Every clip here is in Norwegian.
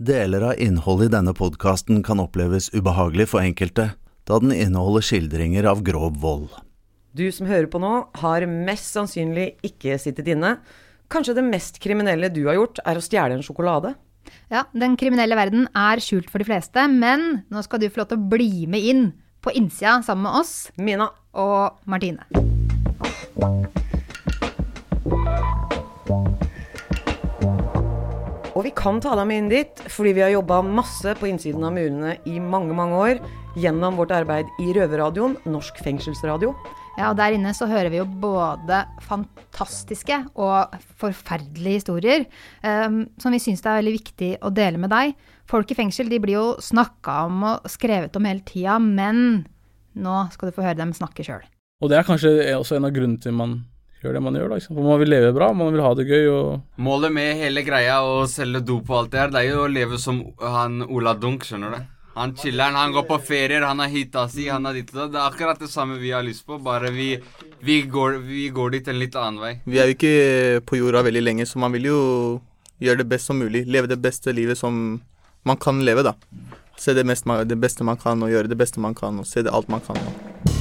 Deler av innholdet i denne podkasten kan oppleves ubehagelig for enkelte, da den inneholder skildringer av grov vold. Du som hører på nå, har mest sannsynlig ikke sittet inne. Kanskje det mest kriminelle du har gjort, er å stjele en sjokolade? Ja, den kriminelle verden er skjult for de fleste, men nå skal du få lov til å bli med inn på innsida sammen med oss Mina. og Martine. Og vi kan ta deg med inn dit, fordi vi har jobba masse på innsiden av murene i mange, mange år gjennom vårt arbeid i Røverradioen, Norsk fengselsradio. Ja, og der inne så hører vi jo både fantastiske og forferdelige historier um, som vi syns det er veldig viktig å dele med deg. Folk i fengsel de blir jo snakka om og skrevet om hele tida, men nå skal du få høre dem snakke sjøl. Og det er kanskje også en av grunnene til man gjør det man gjør. da, Liksom. For man vil leve bra, man vil ha det gøy. og... Målet med hele greia å selge dop og alt det her, det er jo å leve som han Ola Dunk, skjønner du. Han chiller'n, han går på ferier, han har hytta si, han har ditt og datt. Det er akkurat det samme vi har lyst på, bare vi, vi, går, vi går dit en litt annen vei. Vi er jo ikke på jorda veldig lenge, så man vil jo gjøre det best som mulig. Leve det beste livet som man kan leve, da. Se det, mest, man- det beste man kan, og gjøre det beste man kan, og se det alt man kan. Da.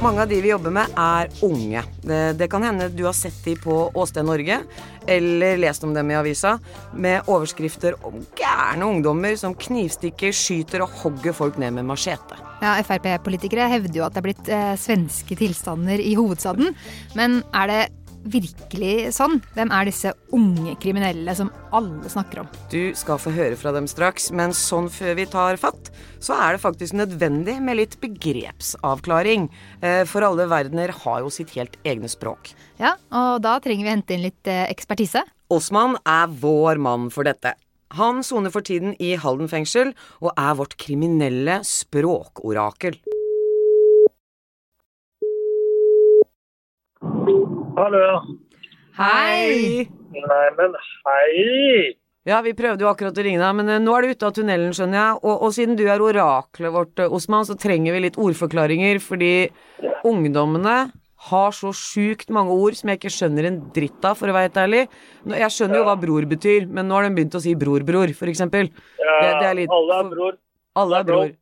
Mange av de vi jobber med, er unge. Det, det kan hende du har sett de på Åsted Norge, eller lest om dem i avisa, med overskrifter om gærne ungdommer som knivstikker, skyter og hogger folk ned med machete. Ja, Frp-politikere hevder jo at det er blitt eh, svenske tilstander i hovedstaden. Men er det virkelig sånn? Hvem er disse unge kriminelle som alle snakker om? Du skal få høre fra dem straks, men sånn før vi tar fatt, så er det faktisk nødvendig med litt begrepsavklaring. Eh, For alle verdener har jo sitt helt egne språk. Ja, og da trenger vi hente inn litt eh, ekspertise. Osman er vår mann for dette. Han soner for tiden i Halden fengsel og er vårt kriminelle språkorakel. Hallo, ja. Hei! Nei, men hei! Ja, vi prøvde jo akkurat å ringe deg, men eh, nå er du ute av tunnelen, skjønner jeg. Og, og siden du er oraklet vårt, eh, Osman, så trenger vi litt ordforklaringer, fordi ungdommene har så sjukt mange ord som jeg ikke skjønner en dritt av, for å være helt ærlig. Jeg skjønner jo hva bror betyr, men nå har de begynt å si bror-bror, for eksempel. Ja, Det- det er litt- alle er bror. Alle er bror. bror.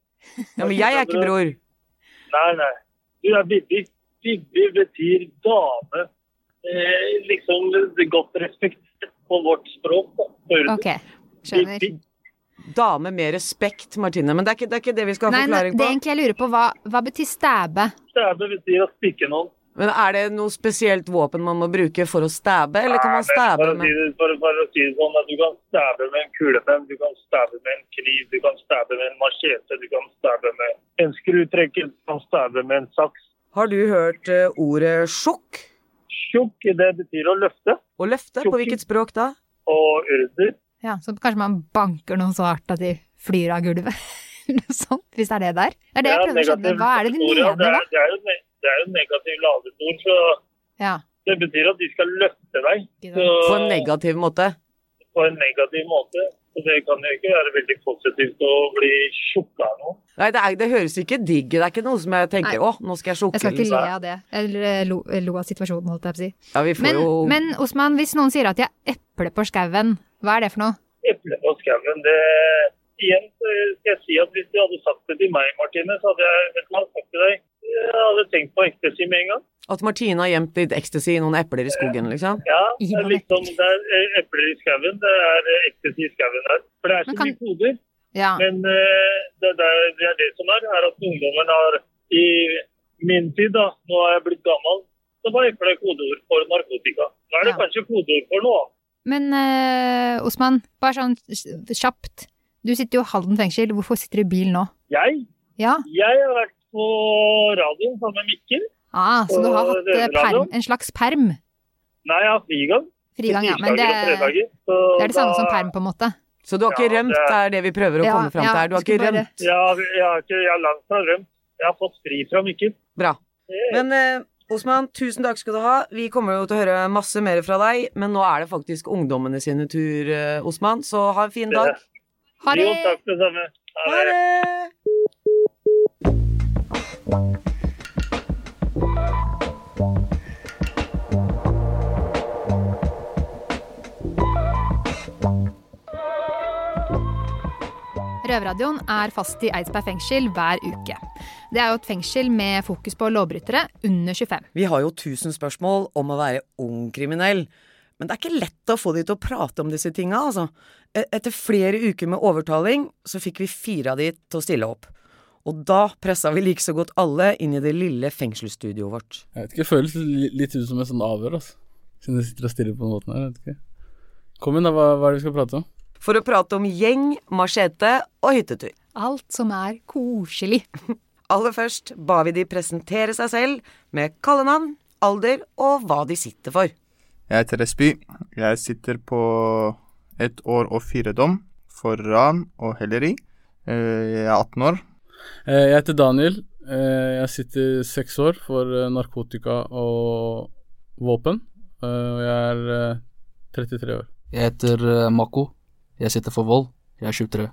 Ja, men jeg er ikke bror. Nei, nei. Du er Bibbi. Bibbi betyr dame. Eh, liksom godt respekt på vårt språk. Da. Ok, skjønner. Dame med respekt, Martine. Men det er ikke det, er ikke det vi skal ha Nei, nei, forklaring det er egentlig jeg lurer på, hva, hva betyr stæbe? Stæbe betyr å spikke noen. Men er det noe spesielt våpen man må bruke for å stæbe, eller kan man stæbe med det, for, for å si det sånn at Du kan stæbe med en kulepenn, du kan stæbe med en kniv, du kan stæbe med en machete, du kan stæbe med en skrutrekker, du kan stæbe med en saks. Har du hørt eh, ordet sjokk? Tjukk, det betyr å løfte. Å løfte? På hvilket språk da? Og urder. Ja, Så kanskje man banker noen så hardt at de flyr av gulvet? Noe sånt, hvis det er det der. Det er det jeg prøver å skjønne. Hva er det de mener, da? Det er, det er jo ne- det er jo negativ ladetord, så Ja, det betyr at de skal løfte deg så. På en negativ måte? på en negativ måte. Det kan jo ikke være veldig positivt å bli tjukk av noe. Nei, det, er, det høres ikke digg Det er ikke noe som jeg tenker Nei. å, nå skal jeg sjokke'. Jeg skal ikke le av det. Eller eh, lo, lo av situasjonen, holdt jeg på å si. Ja, vi får Men, jo men Osman, hvis noen sier at de har eple på skauen, hva er det for noe? Eple på skauen, det Igjen skal jeg si at hvis de hadde sagt det til meg, Martine, så hadde jeg vet du sagt sagt til deg Jeg hadde tenkt på ecstasy med en gang. At Martine har gjemt litt ecstasy i noen epler i skogen, liksom. Ja, det er liksom Det er eh, epler i skauen, det er eh, ecstasy i skauen her. For det er så kan- mye koder. Ja. Men uh, det, det, er, det er det som er, er at ungdommen har i min tid, da, nå er jeg blitt gammel, så var eple kodeord for narkotika. Nå er det Ja. kanskje kodeord for noe. Men uh, Osman, bare sånn kjapt. Du sitter jo i Halden fengsel, hvorfor sitter du i bil nå? Jeg, Ja, jeg har vært på radioen sammen med Mikkel. ah, så du har hatt eh, perm, en slags perm? Nei, jeg har frigang. Frigang, ja. Men det, det er det samme da- som perm, på en måte. Så du har ikke Ja, rømt, det- er det vi prøver å Ja, komme fram ja, til her. Du har ikke bare- rømt. Ja, jeg har, ikke, jeg har langt fra rømt. Jeg har fått fri fra Mikkel. Bra. Men eh, Osman, tusen takk skal du ha. Vi kommer jo til å høre masse mer fra deg, men nå er det faktisk ungdommene sine tur, eh, Osman, så ha en fin dag. Ha det. Jo, takk det samme. Ha Ha det. det! Røverradioen er fast i Eidsberg fengsel hver uke. Det er jo et fengsel med fokus på lovbrytere under 25. Vi har jo tusen spørsmål om å være ung kriminell, men det er ikke lett å få de til å prate om disse tinga, altså. E- Etter flere uker med overtaling, så fikk vi fire av de til å stille opp. Og da pressa vi like så godt alle inn i det lille fengselsstudioet vårt. Jeg vet ikke, det føles litt ut som et sånt avhør, altså. Siden jeg sitter og stiller på den måten her. Jeg vet ikke. Kom inn, da. Hva, hva er det vi skal prate om? For å prate om gjeng, machete og hyttetur. Alt som er koselig. Aller først ba vi de presentere seg selv med kallenavn, alder og hva de sitter for. Jeg heter Espy. Jeg sitter på ett år og fire dom for ran og helleri. Eh, Jeg er 18 år. Eh, Jeg heter Daniel. Eh, Jeg sitter seks år for eh, narkotika og våpen. Eh, Og jeg er eh, 33 år. Jeg heter Mako. Jeg sitter for vold. Jeg er 23.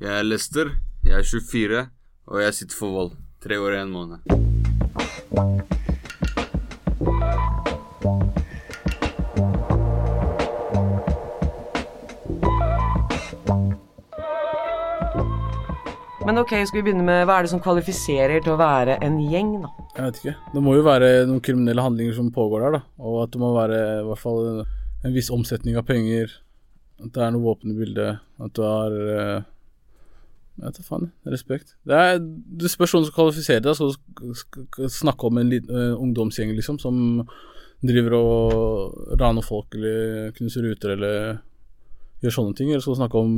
Jeg er Lester. Jeg er 24, og jeg sitter for vold. Tre år og en måned. Men ok, skal vi begynne med hva er det som kvalifiserer til å være en gjeng, da? Jeg vet ikke. Det må jo være noen kriminelle handlinger som pågår der, da. Og at det må være i hvert fall en, viss omsetning av penger. At det er noe våpen i bildet. At du har eh, Jeg vet da faen. Respekt. Det, er, du spørs noen som kvalifiserer deg. Skal du snakke om en liten uh, ungdomsgjeng, liksom, som driver og raner folk eller knuser ruter eller gjør sånne ting? Eller skal du snakke om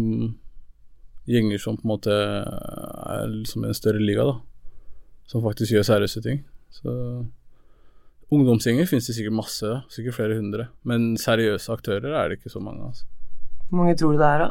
gjenger som på en måte er liksom en større liga, da? som faktisk gjør seriøse ting. Så Ungdomsgjenger finnes det sikkert masse, sikkert flere hundre. Men seriøse aktører er det ikke så mange. Altså. Hvor mange tror du det er, da?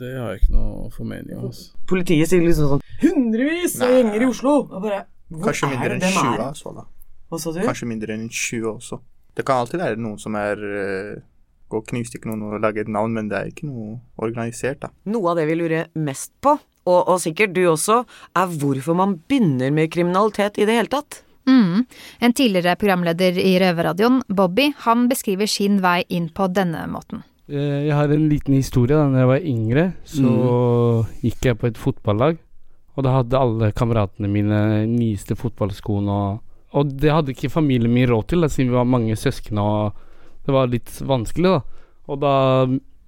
Det har jeg ikke noe formening om. Altså. Politiet sier liksom sånn Hundrevis av gjenger i Oslo! Og bare Hvor Kanskje mindre enn 20, er altså. da. Hva sa du? Kanskje mindre enn 20 også. Det kan alltid være noen som er uh, Gå og knivstikke noen og lage et navn, men det er ikke noe organisert, da. Noe av det vi lurer mest på, og, og sikkert du også, er hvorfor man begynner med kriminalitet i det hele tatt. Mm. En tidligere programleder i Røverradioen, Bobby, han beskriver sin vei inn på denne måten. Eh, Jeg har en liten historie. Da når jeg var yngre, så gikk jeg på et fotballag. Og da hadde alle kameratene mine nyeste fotballskoene. Og, og det hadde ikke familien min råd til, da, siden vi var mange søsken. Og det var litt vanskelig, da. Og da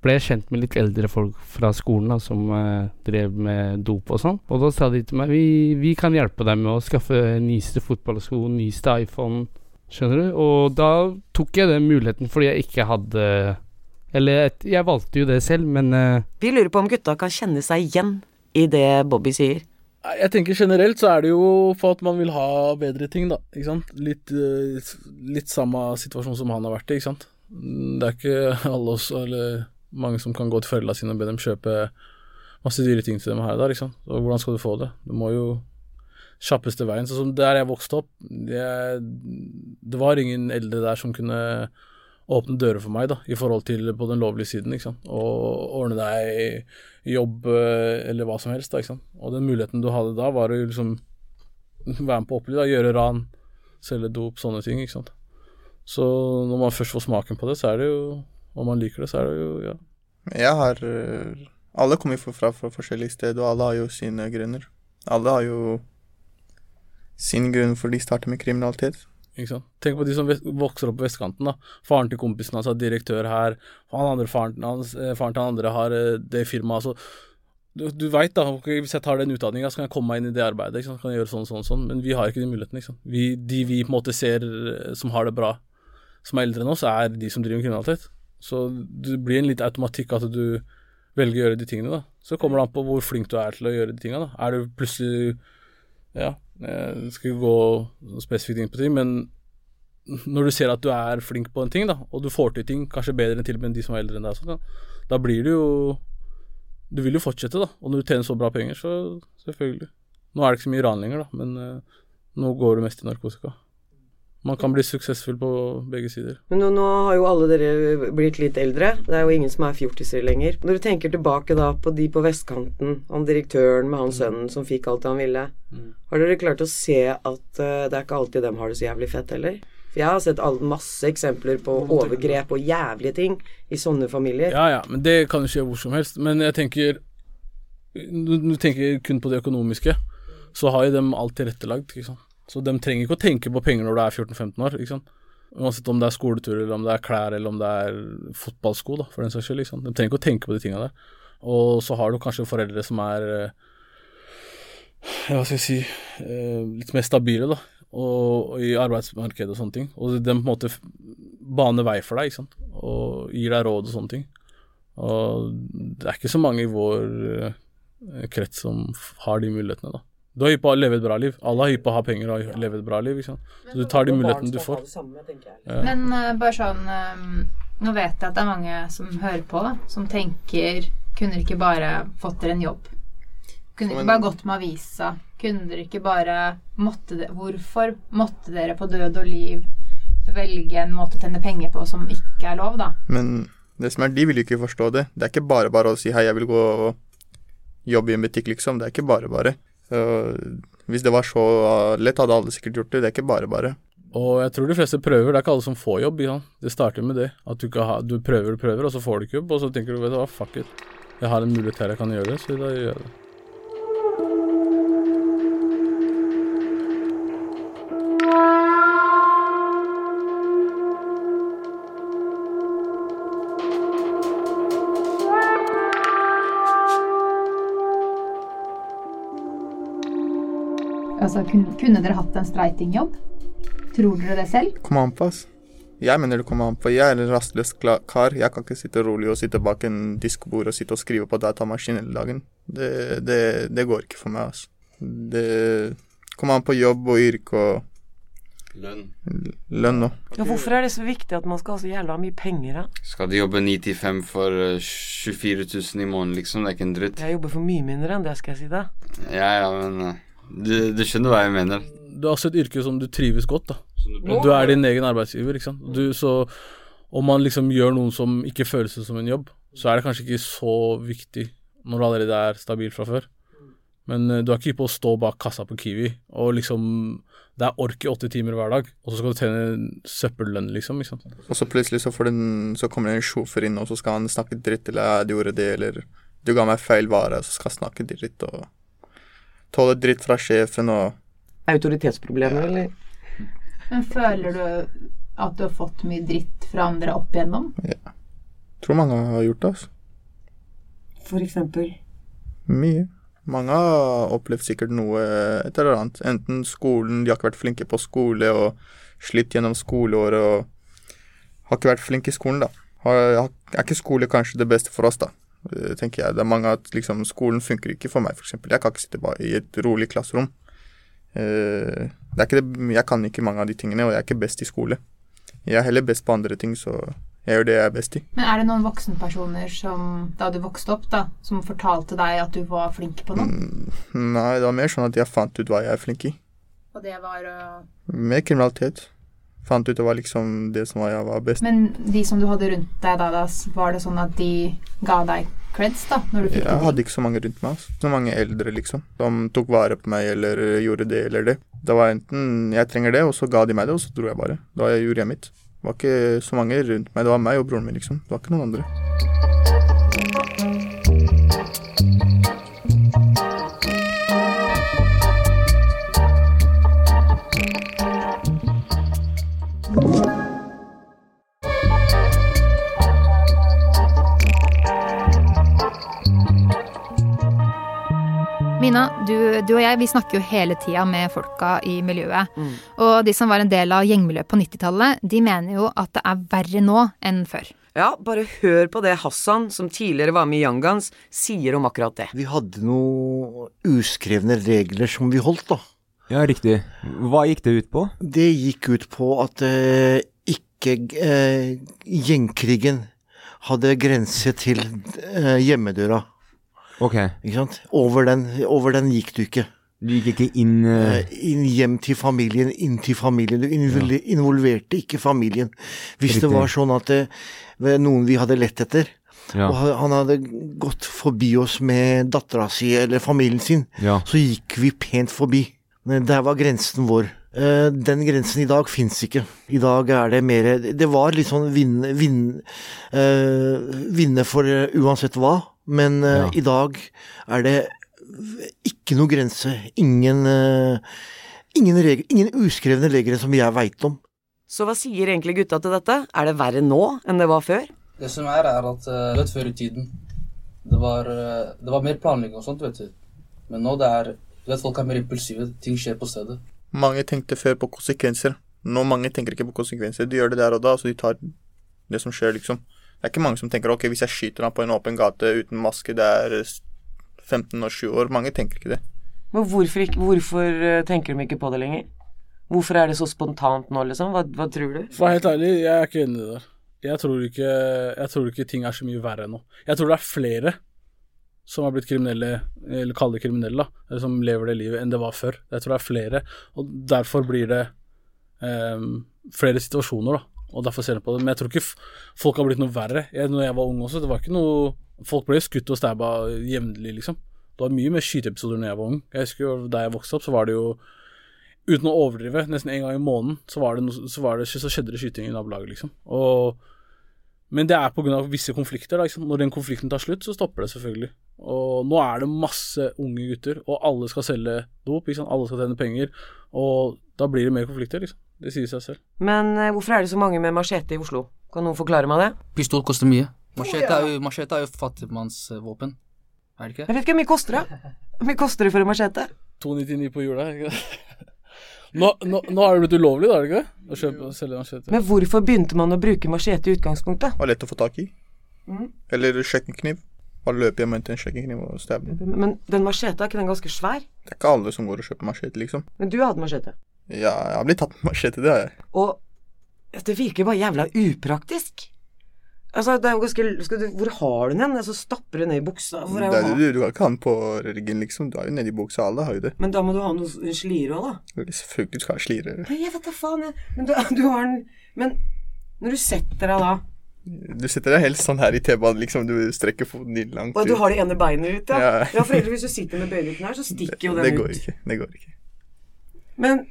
ble jeg kjent med litt eldre folk fra skolen da, som eh, drev med dop og sånn. Og da sa de til meg vi, vi kan hjelpe deg med å skaffe nyeste fotballsko, nyeste iPhone. Skjønner du? Og da tok jeg den muligheten fordi jeg ikke hadde Eller jeg valgte jo det selv, men eh, Vi lurer på om gutta kan kjenne seg igjen i det Bobby sier. Jeg tenker generelt så er det jo for at man vil ha bedre ting, da. Ikke sant? Litt, eh, litt samme situasjon som han har vært i, ikke sant. Det er ikke alle oss, eller mange som kan gå til foreldrene sine og be dem kjøpe masse dyre ting til dem her og der, ikke sant. Og hvordan skal du få det? Du må jo kjappeste veien. Sånn som der jeg vokste opp, det, det var ingen eldre der som kunne åpne dører for meg, da, i forhold til på den lovlige siden, ikke sant. Og ordne deg jobb eh, eller hva som helst, da, ikke sant. Og den muligheten du hadde da, var å liksom være med på opplegg, da, gjøre ran, selge dop, sånne ting, ikke sant. Så når man først får smaken på det, så er det jo Om man liker det, så er det jo Ja. Jeg har eh, Alle kommer fra, fra forskjellige steder, og alle har jo sine grunner. Alle har jo sin grunn for de starter med kriminalitet. Tenk på de som vokser opp på vestkanten. da Faren til kompisen hans er direktør her. Han andre, faren, hans, eh, faren til han andre har eh, det firmaet. altså du, du veit da, okay, hvis jeg tar den utdanninga, så kan jeg komme meg inn i det arbeidet. Ikke sant? Kan jeg gjøre sånn, sånn, sånn. Men vi har ikke de mulighetene. Ikke sant? Vi, de vi på en måte ser eh, som har det bra, som er eldre enn oss, er de som driver med kriminalitet. Så det blir en litt automatikk at du velger å gjøre de tingene, da. Så kommer det an på hvor flink du er til å gjøre de tingene, da. Er du plutselig Ja, jeg skal ikke gå spesifikt inn på ting, men når du ser at du er flink på en ting, da, og du får til ting kanskje bedre enn til og med de som er eldre enn deg, sånn, da, da blir du jo Du vil jo fortsette, da. Og når du tjener så bra penger, så selvfølgelig. Nå er det ikke så mye ran lenger, da, men eh, nå går det mest i narkotika. Man kan bli suksessfull på begge sider. Men nå, nå har jo alle dere blitt litt eldre. Det er jo ingen som er fjortiser lenger. Når du tenker tilbake da på de på vestkanten, han direktøren med han sønnen som fikk alt han ville, har dere klart å se at uh, det er ikke alltid dem har det så jævlig fett heller? For jeg har sett all, masse eksempler på overgrep og jævlige ting i sånne familier. Ja, ja, men det kan jo skje hvor som helst. Men jeg tenker Når du tenker kun på det økonomiske, så har jo dem alt tilrettelagt, ikke sant. Så de trenger ikke å tenke på penger når du er 14-15 år, ikke sant. Uansett om det er skoletur, eller om det er klær, eller om det er fotballsko, da, for den saks skyld. Liksom. De trenger ikke å tenke på de tinga der. Og så har du kanskje foreldre som er eh, hva skal jeg si eh, litt mer stabile, da. Og, og i arbeidsmarkedet og sånne ting. Og de på en måte baner vei for deg, ikke sant. Og gir deg råd og sånne ting. Og det er ikke så mange i vår eh, krets som har de mulighetene, da. Du har hypp på å leve et bra liv. Alle har hypp på å ha penger og leve et bra liv, ikke sant. Så du tar de mulighetene du får. Men eh, bare sånn eh, Nå vet jeg at det er mange som hører på, som tenker Kunne dere ikke bare fått dere en jobb? Kunne dere ikke bare gått med avisa? Kunne dere ikke bare måtte de, Hvorfor måtte dere på død og liv velge en måte å tjene penger på som ikke er lov, da? Men det som er, de vil jo ikke forstå det. Det er ikke bare bare å si hei, jeg vil gå og jobbe i en butikk, liksom. Det er ikke bare bare. Så, hvis det var så lett, hadde alle sikkert gjort det. Det er ikke bare bare. Og jeg tror de fleste prøver. Det er ikke alle som får jobb. Ja. Det starter med det. At du, har, du prøver og prøver, og så får du ikke jobb. Og så tenker du vet du hva, fuck it. Jeg har en mulighet her jeg kan gjøre det, så da gjør jeg det. Altså, kunne, kunne dere hatt en streitingjobb? Tror dere det selv? Kommer an på, ass. Jeg mener det kommer an på. Jeg er en rastløs kar. Jeg kan ikke sitte rolig og sitte bak en diskbord og sitte og skrive på datamaskin hele dagen. Det, det, det går ikke for meg, altså. Det kommer an på jobb og yrke og Lønn. lønn òg. Ja, hvorfor er det så viktig at man skal ha så jævla mye penger, da? Skal de jobbe 9 til 5 for eh, 24 000 i måneden, liksom? Det er ikke en dritt. Jeg jobber for mye mindre enn det, skal jeg si deg. Ja, ja, men eh, du, du skjønner hva jeg mener. Du har også et yrke som du trives godt, da. du Du er din egen arbeidsgiver, ikke sant. Du, så om man liksom gjør noe som ikke føles som en jobb, så er det kanskje ikke så viktig når du allerede er stabil fra før. Men eh, du er ikke på å stå bak kassa på Kiwi og liksom Det er ork i åtte timer hver dag, og så skal du tjene søppellønn, liksom. Ikke sant? Og så plutselig så, får den, så kommer det en sjåfør inn, og så skal han snakke dritt, eller «Ja, du gjorde det, eller du ga meg feil vare, og så skal han snakke dritt og tåle dritt fra sjefen og Autoritetsproblemer, eller? Men føler du at du har fått mye dritt fra andre opp igjennom? Ja. Tror mange har gjort det, altså. For eksempel. Mye. Mange har opplevd sikkert noe et eller annet. Enten skolen, de har ikke vært flinke på skole og slitt gjennom skoleåret og har ikke vært flinke i skolen, da. Har, har- er ikke skole kanskje det beste for oss, da? Eh, tenker jeg. Det er mange at liksom skolen funker ikke for meg, f.eks. Jeg kan ikke sitte bare i et rolig klasserom. Eh, det ikke det, jeg kan ikke mange av de tingene, og jeg er ikke best i skole. Jeg er heller best på andre ting, så jeg gjør det jeg er best i. Men er det noen voksenpersoner som, da du vokste opp, da, som fortalte deg at du var flink på noe? Mm, Nei, det var mer sånn at jeg fant ut hva jeg er flink i. Og det var å Med kriminalitet. Fant ut det var liksom det som var jeg var best. Men de som du hadde rundt deg da, da var det sånn at de ga deg creds, da? Når du fikk Jeg hadde ikke så mange rundt meg. Altså. Så mange eldre, liksom. Som tok vare på meg eller gjorde det eller det. Det var enten jeg trenger det, og så ga de meg det, og så dro jeg bare. Da gjorde jeg mitt. Det var ikke så mange rundt meg. Det var meg og broren min, liksom. Det var ikke noen andre. Mina, du, du og jeg vi snakker jo hele tida med folka i miljøet. Mm. Og de som var en del av gjengmiljøet på 90-tallet, de mener jo at det er verre nå enn før. Ja, bare hør på det Hassan, som tidligere var med i Young Guns, sier om akkurat det. Vi hadde noen uskrevne regler som vi holdt, da. Ja, riktig. Hva gikk det ut på? Det gikk ut på at eh, ikke eh, gjengkrigen hadde grense til eh, hjemmedøra. Ok. Ikke sant? Over den, over den gikk du ikke. Du gikk ikke inn uh... eh, inn hjem til familien, inn til familien. Du involverte involverte ikke familien. Hvis det var sånn at det noen vi hadde lett etter, Ja. og han hadde gått forbi oss med dattera si eller familien sin, Ja. så gikk vi pent forbi. Der var grensen vår. Eh, Den grensen i dag fins ikke. I dag er det mer Det var litt sånn vinne, vinne, eh, vinne for eh, uansett hva, men uh, Ja. i dag er det ikke noe grense. Ingen, uh, ingen, regler, ingen uskrevne regler som jeg veit om. Så hva sier egentlig gutta til dette? Er det verre nå enn det var før? Det som er, er at uh, vet, før i tiden det var, det var mer planlegging og sånt, vet du. Men nå det er du vet, Folk er mer impulsive. Ting skjer på stedet. Mange tenkte før på konsekvenser. Nå mange tenker ikke på konsekvenser. De gjør det der og da, så de tar det som skjer, liksom. Det er ikke mange som tenker ok, hvis jeg skyter ham på en åpen gate uten maske, det er eh, 15 og 7 år. Mange tenker ikke det. Men hvorfor, ikke, hvorfor eh, tenker de ikke på det lenger? Hvorfor er det så spontant nå, liksom? Hva, hva tror du? For helt ærlig, jeg er ikke enig i det der. Jeg tror ikke, jeg tror ikke ting er så mye verre nå. Jeg tror det er flere som har blitt kriminelle, eller kaller det kriminelle, da, eller som lever det livet, enn det var før. Jeg tror det er flere, og derfor blir det um, flere situasjoner, da. Og derfor ser jeg på det. Men jeg tror ikke folk har blitt noe verre. Jeg, når jeg var ung også, det var ikke noe Folk ble skutt og stabba jevnlig, liksom. Det var mye mer skyteepisoder når jeg var ung. Jeg husker jo Da jeg vokste opp, så var det jo Uten å overdrive, nesten en gang i måneden så, var det noe, så, var det, så skjedde det skyting i nabolaget, liksom. Og, men det er pga. visse konflikter. Da, liksom. Når den konflikten tar slutt, så stopper det selvfølgelig. Og nå er det masse unge gutter, og alle skal selge dop. Alle skal tjene penger. Og da blir det mer konflikter, liksom. Det sier seg selv. Men eh, hvorfor er det så mange med machete i Oslo? Kan noen forklare meg det? Pistol koster mye. Machete er jo, machete er jo fattigmannsvåpen. Er det ikke? Jeg vet ikke hvor mye koster det? Hvor mye koster det for en machete? 299 på jula, ikke det? Nå, nå, nå er det blitt ulovlig, da, er det ikke? det? Å kjøpe og selge machete. Men hvorfor begynte man å bruke machete i utgangspunktet? Det var lett å få tak i. Mm. Eller kjøkkenkniv. Bare løpe hjem til en kjøkkenkniv og stabbe. Men den macheta, er ikke den ganske svær? Det er ikke alle som går og kjøper machete, liksom. Men du hadde machete. Ja, jeg har blitt tatt med machete, det har jeg. Og det virker bare jævla upraktisk. Altså, det er jo ganske du, Hvor har du den hen? Altså, stapper du ned i buksa? Hvor Det er det, du, du har ikke han på ryggen, liksom. Du har jo nedi buksa. Alle har jo det. Men da må du ha noe, en slire òg, da. Selvfølgelig skal ha slire. Nei, jeg vet da faen, jeg. Men du, du har den Men når du setter deg da Du setter deg helst sånn her i T-banen, liksom. Du strekker foten din langt Og du har det ene beinet ut, ja? Ja. Ja, for ellers hvis du sitter med bøyde her, så stikker jo den Det går ut. ikke. Det går ikke. Men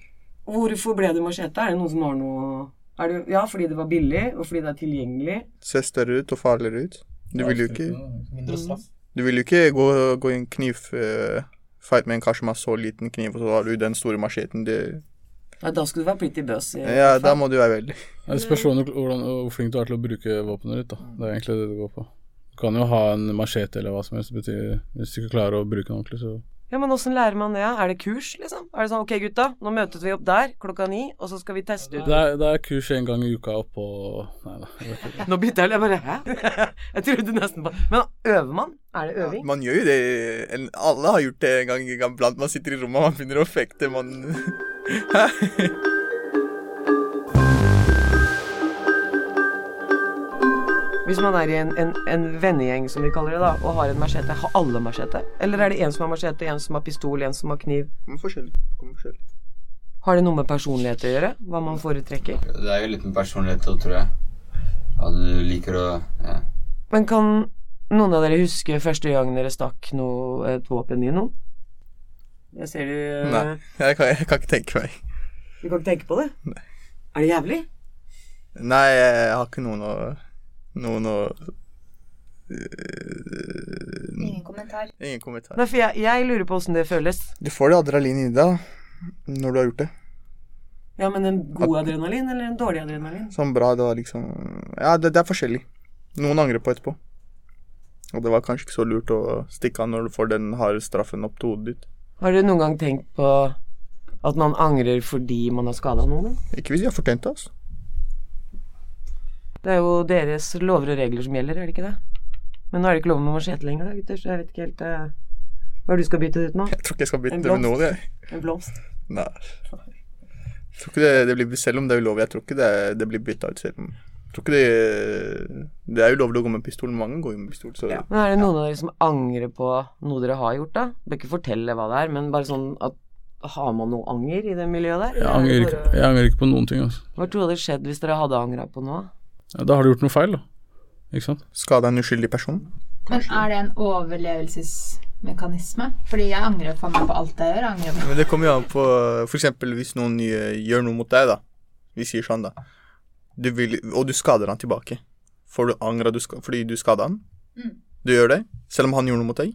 hvorfor ble det machete? Er det noen som har noe er det, Ja, fordi det var billig, og fordi det er tilgjengelig. Ser større ut og farligere ut. Du vil jo ikke Mindre straff. Du vil jo ikke gå, gå i en knivfight med en kar som har så liten kniv, og så har du den store macheten. Det, Ja, da skulle du være pretty buzz. ja, da må du være veldig Ja, Det spørs hvor flink du er til å bruke våpenet ditt. da. Det er egentlig det det går på. Du kan jo ha en machete eller hva som helst, betyr, hvis du ikke klarer å bruke den ordentlig, så Ja, men åssen lærer man det? Er det kurs, liksom? Er det sånn ok, gutta, nå møtes vi opp der klokka ni, og så skal vi teste ut Det er, det er kurs en gang i uka oppå Nei da. Nå bytter jeg Jeg bare Hæ? Jeg trodde nesten på Men øver man? Er det øving? Man gjør jo det en- Alle har gjort det en gang iblant. Man sitter i rommet, man begynner å fekte, man Hvis man er i en, en, en vennegjeng, som vi kaller det, da, og har en machete, har alle machete? Eller er det en som har machete, en som har pistol, en som har kniv? Kommer forskjellig. Kommer forskjellig. Har det noe med personlighet å gjøre? Hva man foretrekker? Det er jo litt med personlighet òg, tror jeg. At du liker å ja. Men kan noen av dere huske første gang dere stakk noe, et våpen i noen? Jeg ser du eh, Nei, jeg kan, jeg kan ikke tenke meg. Du kan ikke tenke på det? Nei. Er det jævlig? Nei, jeg har ikke noen å Noen å Ingen kommentar. Ingen kommentar. Nei, for jeg, jeg lurer på åssen det føles. Du får det adrenalin i deg når du har gjort det. Ja, men en god adrenalin eller en dårlig adrenalin? Sånn bra, det var liksom Ja, det, det er forskjellig. Noen angrer på etterpå. Og det var kanskje ikke så lurt å stikke av når du får den harde straffen opp til hodet ditt. Har dere noen gang tenkt på at man angrer fordi man har skada noen? Ikke hvis de har fortjent det, altså. Det er jo deres lover og regler som gjelder, er det ikke det? Men nå er det ikke lov med machete lenger, da, gutter, så jeg vet ikke helt uh, hva er det du skal bytte det ut med? Jeg tror ikke jeg skal bytte det med noe, noen, jeg. En blomst? Nei. Jeg tror ikke det, det blir, selv om det er ulovlig, jeg tror ikke det, det blir bytta ut selv om Tror ikke det Det er ulovlig å gå med pistol. Mange går jo med pistol, så Men er det noen av dere som angrer på noe dere har gjort, da? Bør ikke fortelle hva det er, men bare sånn at har man noe anger i det miljøet der? Jeg er angrer ikke, jeg angrer ikke på noen ting. Altså. Hva tror du hadde skjedd hvis dere hadde angra på noe? Ja, da har du gjort noe feil, da. Ikke sant? Skada en uskyldig person. Men er det en overlevelsesmekanisme? Fordi jeg angrer faen meg på alt jeg gjør. Jeg angrer på Men det kommer jo an på For eksempel hvis noen nye gjør noe mot deg, da. Vi sier sånn, da. Du vil, og du skader han tilbake. Får du angra fordi du skada han? Mm. Du gjør det? Selv om han gjorde noe mot deg?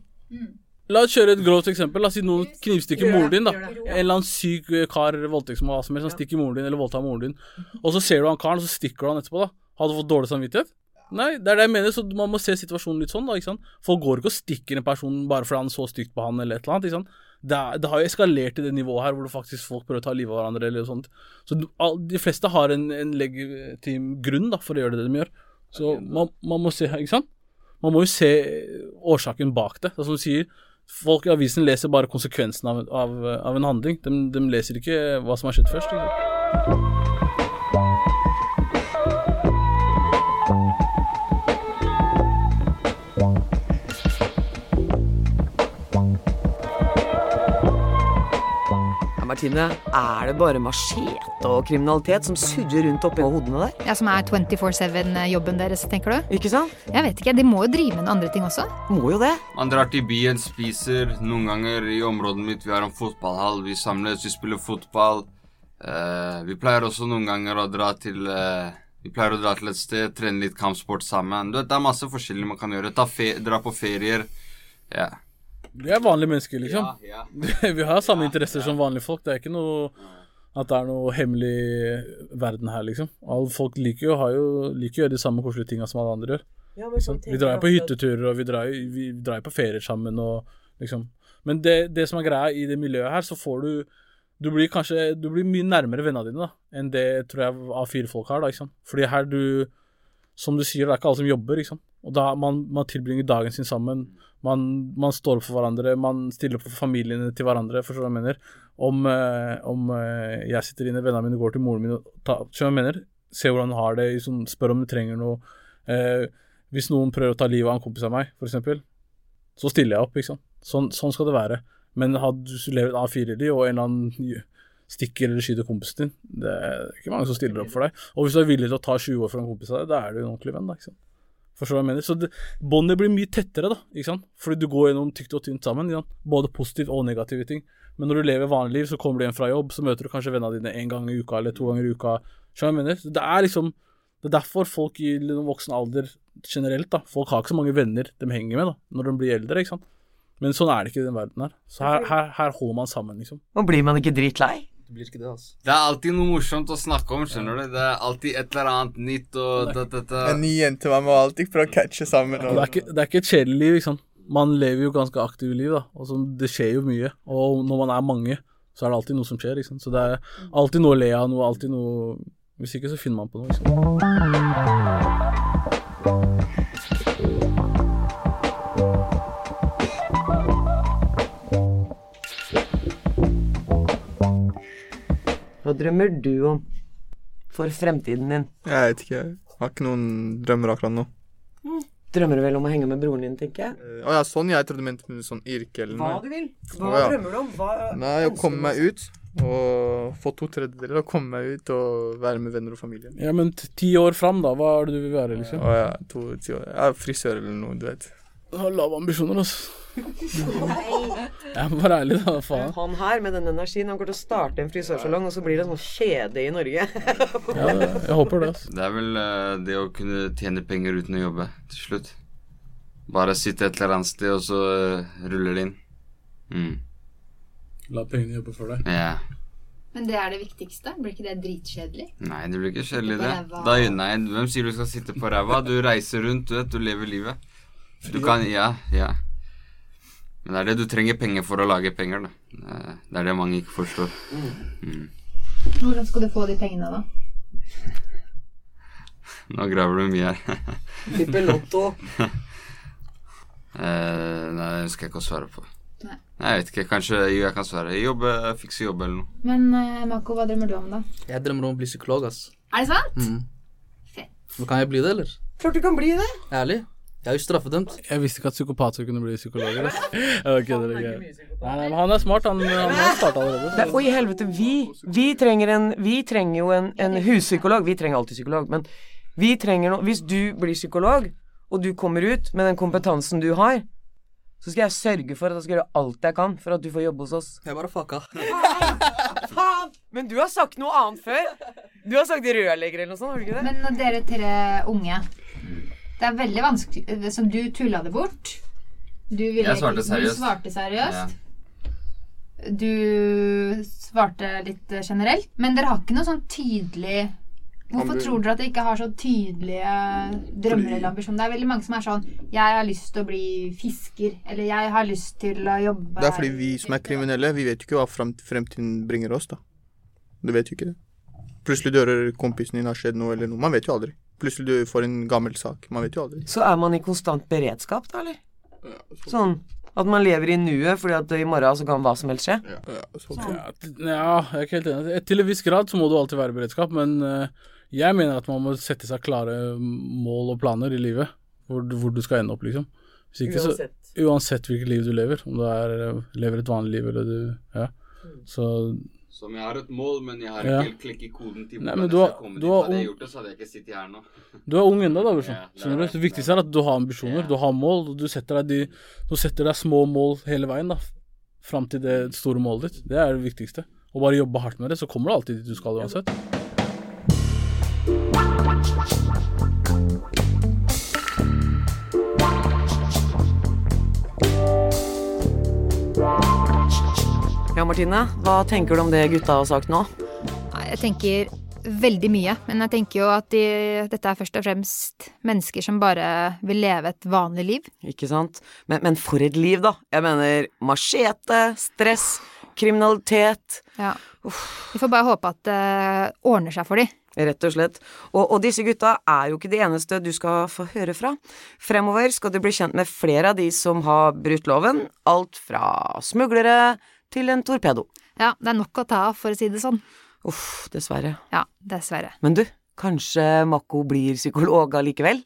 La oss kjøre et grovt eksempel. La oss si noen knivstikker moren din. da En eller annen syk kar voldtektsmann hva som helst, han stikker moren din eller voldtar moren din. Og så ser du han karen, og så stikker du han etterpå. da Hadde fått dårlig samvittighet? Nei, det er det jeg mener. Så man må se situasjonen litt sånn. da ikke sant Folk går ikke og stikker en person bare fordi han så stygt på han eller et eller annet. ikke sant det, er, det har jo eskalert til det nivået her hvor faktisk folk prøver å ta livet av hverandre eller sånt. Så de fleste har en, en legitim grunn da for å gjøre det de gjør. Så man, man må se, ikke sant? Man må jo se årsaken bak det. Det er som du sier, folk i avisen leser bare konsekvensen av, av, av en handling. De, de leser ikke hva som har skjedd først. Ikke? sant? Martine, er det bare machete og kriminalitet som surrer rundt oppi hodene der? Ja, Som er 24-7-jobben deres, tenker du? Ikke sant? Jeg vet ikke, De må jo drive med noen andre ting også. Må jo det. Man drar til byen, spiser. Noen ganger i området mitt vi har en fotballhall. Vi samles, vi spiller fotball. Uh, vi pleier også noen ganger å dra til uh, Vi pleier å dra til et sted, trene litt kampsport sammen. Du vet, Det er masse forskjellig man kan gjøre. Ta fe dra på ferier. Ja. Vi er vanlige mennesker, liksom. Ja, Vi har samme interesser som vanlige folk. Det er ikke noe at det er noe hemmelig verden her, liksom. Alle folk liker jo, har jo, liker å gjøre de samme koselige tinga som alle andre gjør. Sant? Vi drar jo på hytteturer, og vi drar, vi drar på ferier sammen, og liksom Men det, det som er greia i det miljøet her, så får du Du blir kanskje Du blir mye nærmere vennene dine da enn det tror jeg A4-folk har, da, ikke sant. Fordi her du Som du sier, det er ikke alle som jobber, sant. Og da man, man tilbringer dagen sin sammen. Man, man står opp for hverandre, man stiller opp for familiene til hverandre, forstår du hva jeg mener? Om, eh, om eh, jeg sitter inne, vennene mine går til moren min og tar Skjønner du hva jeg mener? Se hvordan hun har det, liksom, spør om du trenger noe. Eh, hvis noen prøver å ta livet av en kompis av meg, f.eks., så stiller jeg opp, ikke sant. Sånn, sånn skal det være. Men hadde du levd et A4-liv, og en eller annen stikker eller skyter kompisen din, det er ikke mange som stiller opp for deg. Og hvis du er villig til å ta 20 år for en kompis av deg, da er du en ordentlig venn, da, ikke sant. Forstår hva jeg mener? Så det- båndet blir mye tettere, da, ikke sant. Fordi du går gjennom tykt og tynt sammen, både positivt og negative ting. Men når du lever vanlig liv, så kommer du hjem fra jobb, så møter du kanskje vennene dine en gang i uka eller to ganger i uka. Skjønner jeg mener? Det er liksom Det er derfor folk i voksen alder generelt, da Folk har ikke så mange venner de henger med da når de blir eldre, ikke sant. Men sånn er det ikke i den verden her. Så her, her, her holder man sammen, liksom. Og blir man ikke dritlei? Det blir ikke det, altså. Det er alltid noe morsomt å snakke om, skjønner du. Det er alltid et eller annet nytt og da, da, da. En ny jente man må alltid prøve å catche sammen. Og det, er ikke, det er ikke et kjedelig liv, ikke sant. Man lever jo ganske aktive liv, da. Og så, det skjer jo mye. Og når man er mange, så er det alltid noe som skjer, ikke sant. Så det er alltid noe å le av, noe, alltid noe Hvis ikke, så finner man på noe, ikke sant. Drømmer du om for fremtiden din? Jeg vet ikke. Jeg har ikke noen drømmer akkurat nå. Drømmer du vel om å henge med broren din, tenker jeg? Eh, Å ja, sånn. Jeg trodde du mente med sånn yrke eller noe. Hva du vil. Hva oh, ja. drømmer du om? Hva Nei, å komme meg ut og få to tredjedeler og komme meg ut og være med venner og familie. Ja, men t- ti år fram, da? Hva er det du vil være, liksom? Å ja, to, ti år. Ja, frisør eller noe, du vet. Jeg har lave ambisjoner, altså. Jeg må være ærlig, da. Faen. Han her med den energien, han kommer til å starte en frisørsalong, og så blir det en sånn kjede i Norge. Ja, jeg håper det, altså. Det er vel uh, det å kunne tjene penger uten å jobbe til slutt. Bare sitte et eller annet sted, og så uh, ruller det inn. Mm. La pengene jobbe for deg. Ja. Men det er det viktigste? Blir ikke det dritkjedelig? Nei, det blir ikke kjedelig, det. Da, nei, hvem sier du skal sitte på ræva? Du reiser rundt, du vet. Du lever livet. Du kan Ja, ja. Men det er det du trenger penger for å lage penger, da. Det er det mange ikke forstår. Mm. Hvordan skal du få de pengene, da? Nå graver du mye her. Tipper lotto. Eh, nei, det ønsker jeg ikke å svare på. Nei. Nei, Jeg vet ikke. Kanskje jo, jeg kan svare. Jobbe, fikse jobb eller noe. Men eh, Mako, hva drømmer du om, da? Jeg drømmer om å bli psykolog, ass. Er det sant? Mm. Men kan jeg bli det, eller? Klart du kan bli det. Ærlig. Jeg er jo straffedømt. Jeg visste ikke at psykopater kunne bli psykologer. ass. Jeg kødder ikke. Nei, nei, men han er smart. Han, han har starta allerede. Nei, og i helvete, vi, vi trenger en Vi trenger jo en, en huspsykolog. Vi trenger alltid psykolog, men vi trenger noe Hvis du blir psykolog, og du kommer ut med den kompetansen du har, så skal jeg sørge for at jeg skal gjøre alt jeg kan for at du får jobbe hos oss. Jeg bare fucka. Faen! Men du har sagt noe annet før. Du har sagt rørlegger eller noe sånt, har du ikke det? Men når dere tre unge Det er veldig vanskelig Som du tulla det bort. Du ville Jeg svarte Du seriøst. svarte seriøst. Du svarte litt generelt. Men dere har ikke noe sånn tydelig Hvorfor tror dere at dere ikke har så tydelige drømmer eller ambisjoner? Det er veldig mange som er sånn Jeg har lyst til å bli fisker. Eller jeg har lyst til å jobbe Det er fordi vi som er kriminelle, vi vet jo ikke hva fremtiden bringer oss, da. Du vet jo ikke det. Plutselig dører kompisen din har skjedd noe eller noe. Man vet jo aldri. Plutselig du får en gammel sak. Man vet jo aldri. Så er man i konstant beredskap, da, eller? Sånn at man lever i nuet fordi at i morgen så kan hva som helst skje? Ja, t- ja, jeg er ikke helt enig. Til en viss grad så må du alltid være i beredskap, men eh, jeg mener at man må sette seg klare mål og planer i livet. Hvor, du- hvor du skal ende opp, liksom. Hvis ikke, Uansett. Så, uansett hvilket liv du lever. Om du er, eh, lever et vanlig liv eller du Ja. Så Som jeg har et mål, men jeg har Ja. ikke helt klekk i koden til Nei, hvordan men du har- skal komme dit. Hadde jeg gjort det, så hadde jeg ikke sittet her nå. Du er ung ennå, da, Liksom. Ja, det er det. Viktigste er at du har ambisjoner, du har mål. Du setter deg, de, du setter deg små mål hele veien, da. Fram til det store målet ditt. Det er det viktigste. Og bare jobbe hardt med det, så kommer du alltid dit du skal uansett. Ja, Martine, hva tenker du om det gutta har sagt nå? Jeg tenker veldig mye, men jeg tenker jo at de, dette er først og fremst mennesker som bare vil leve et vanlig liv. Ikke sant? Men, men for et liv, da. Jeg mener machete, stress, kriminalitet. Ja. Vi får bare håpe at det ordner seg for de. Rett og slett. Og, og disse gutta er jo ikke de eneste du skal få høre fra. Fremover skal du bli kjent med flere av de som har brutt loven. Alt fra smuglere til en torpedo. Ja, det er nok å ta av, for å si det sånn. Uff, dessverre. Ja, dessverre. Men du, kanskje Mako blir psykolog allikevel?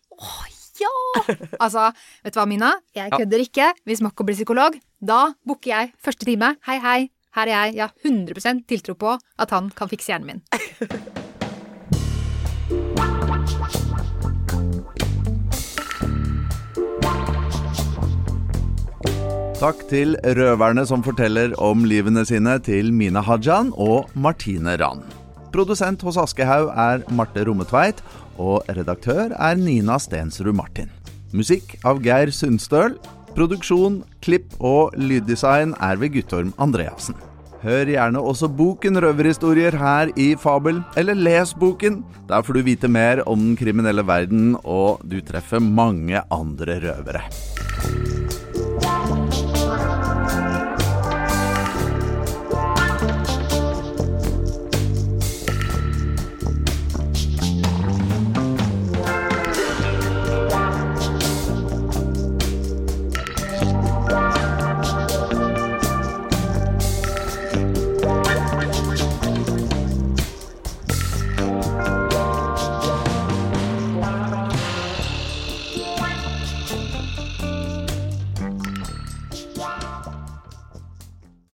Ja! Altså, vet du hva, Mina? Jeg kødder ikke. Hvis Makko blir psykolog, da booker jeg første time. Hei, hei. Her er jeg. Jeg har 100% tiltro på at han kan fikse hjernen min. Takk til røverne som forteller om livene sine til Mina Hajan og Martine Rand. Produsent hos Aschehoug er Marte Rommetveit, og redaktør er Nina Stensrud Martin. Musikk av Geir Sundstøl. Produksjon, klipp og lyddesign er ved Guttorm Andreassen. Hør gjerne også boken Røverhistorier her i Fabel, eller les boken. Der får du vite mer om den kriminelle verden, og du treffer mange andre røvere.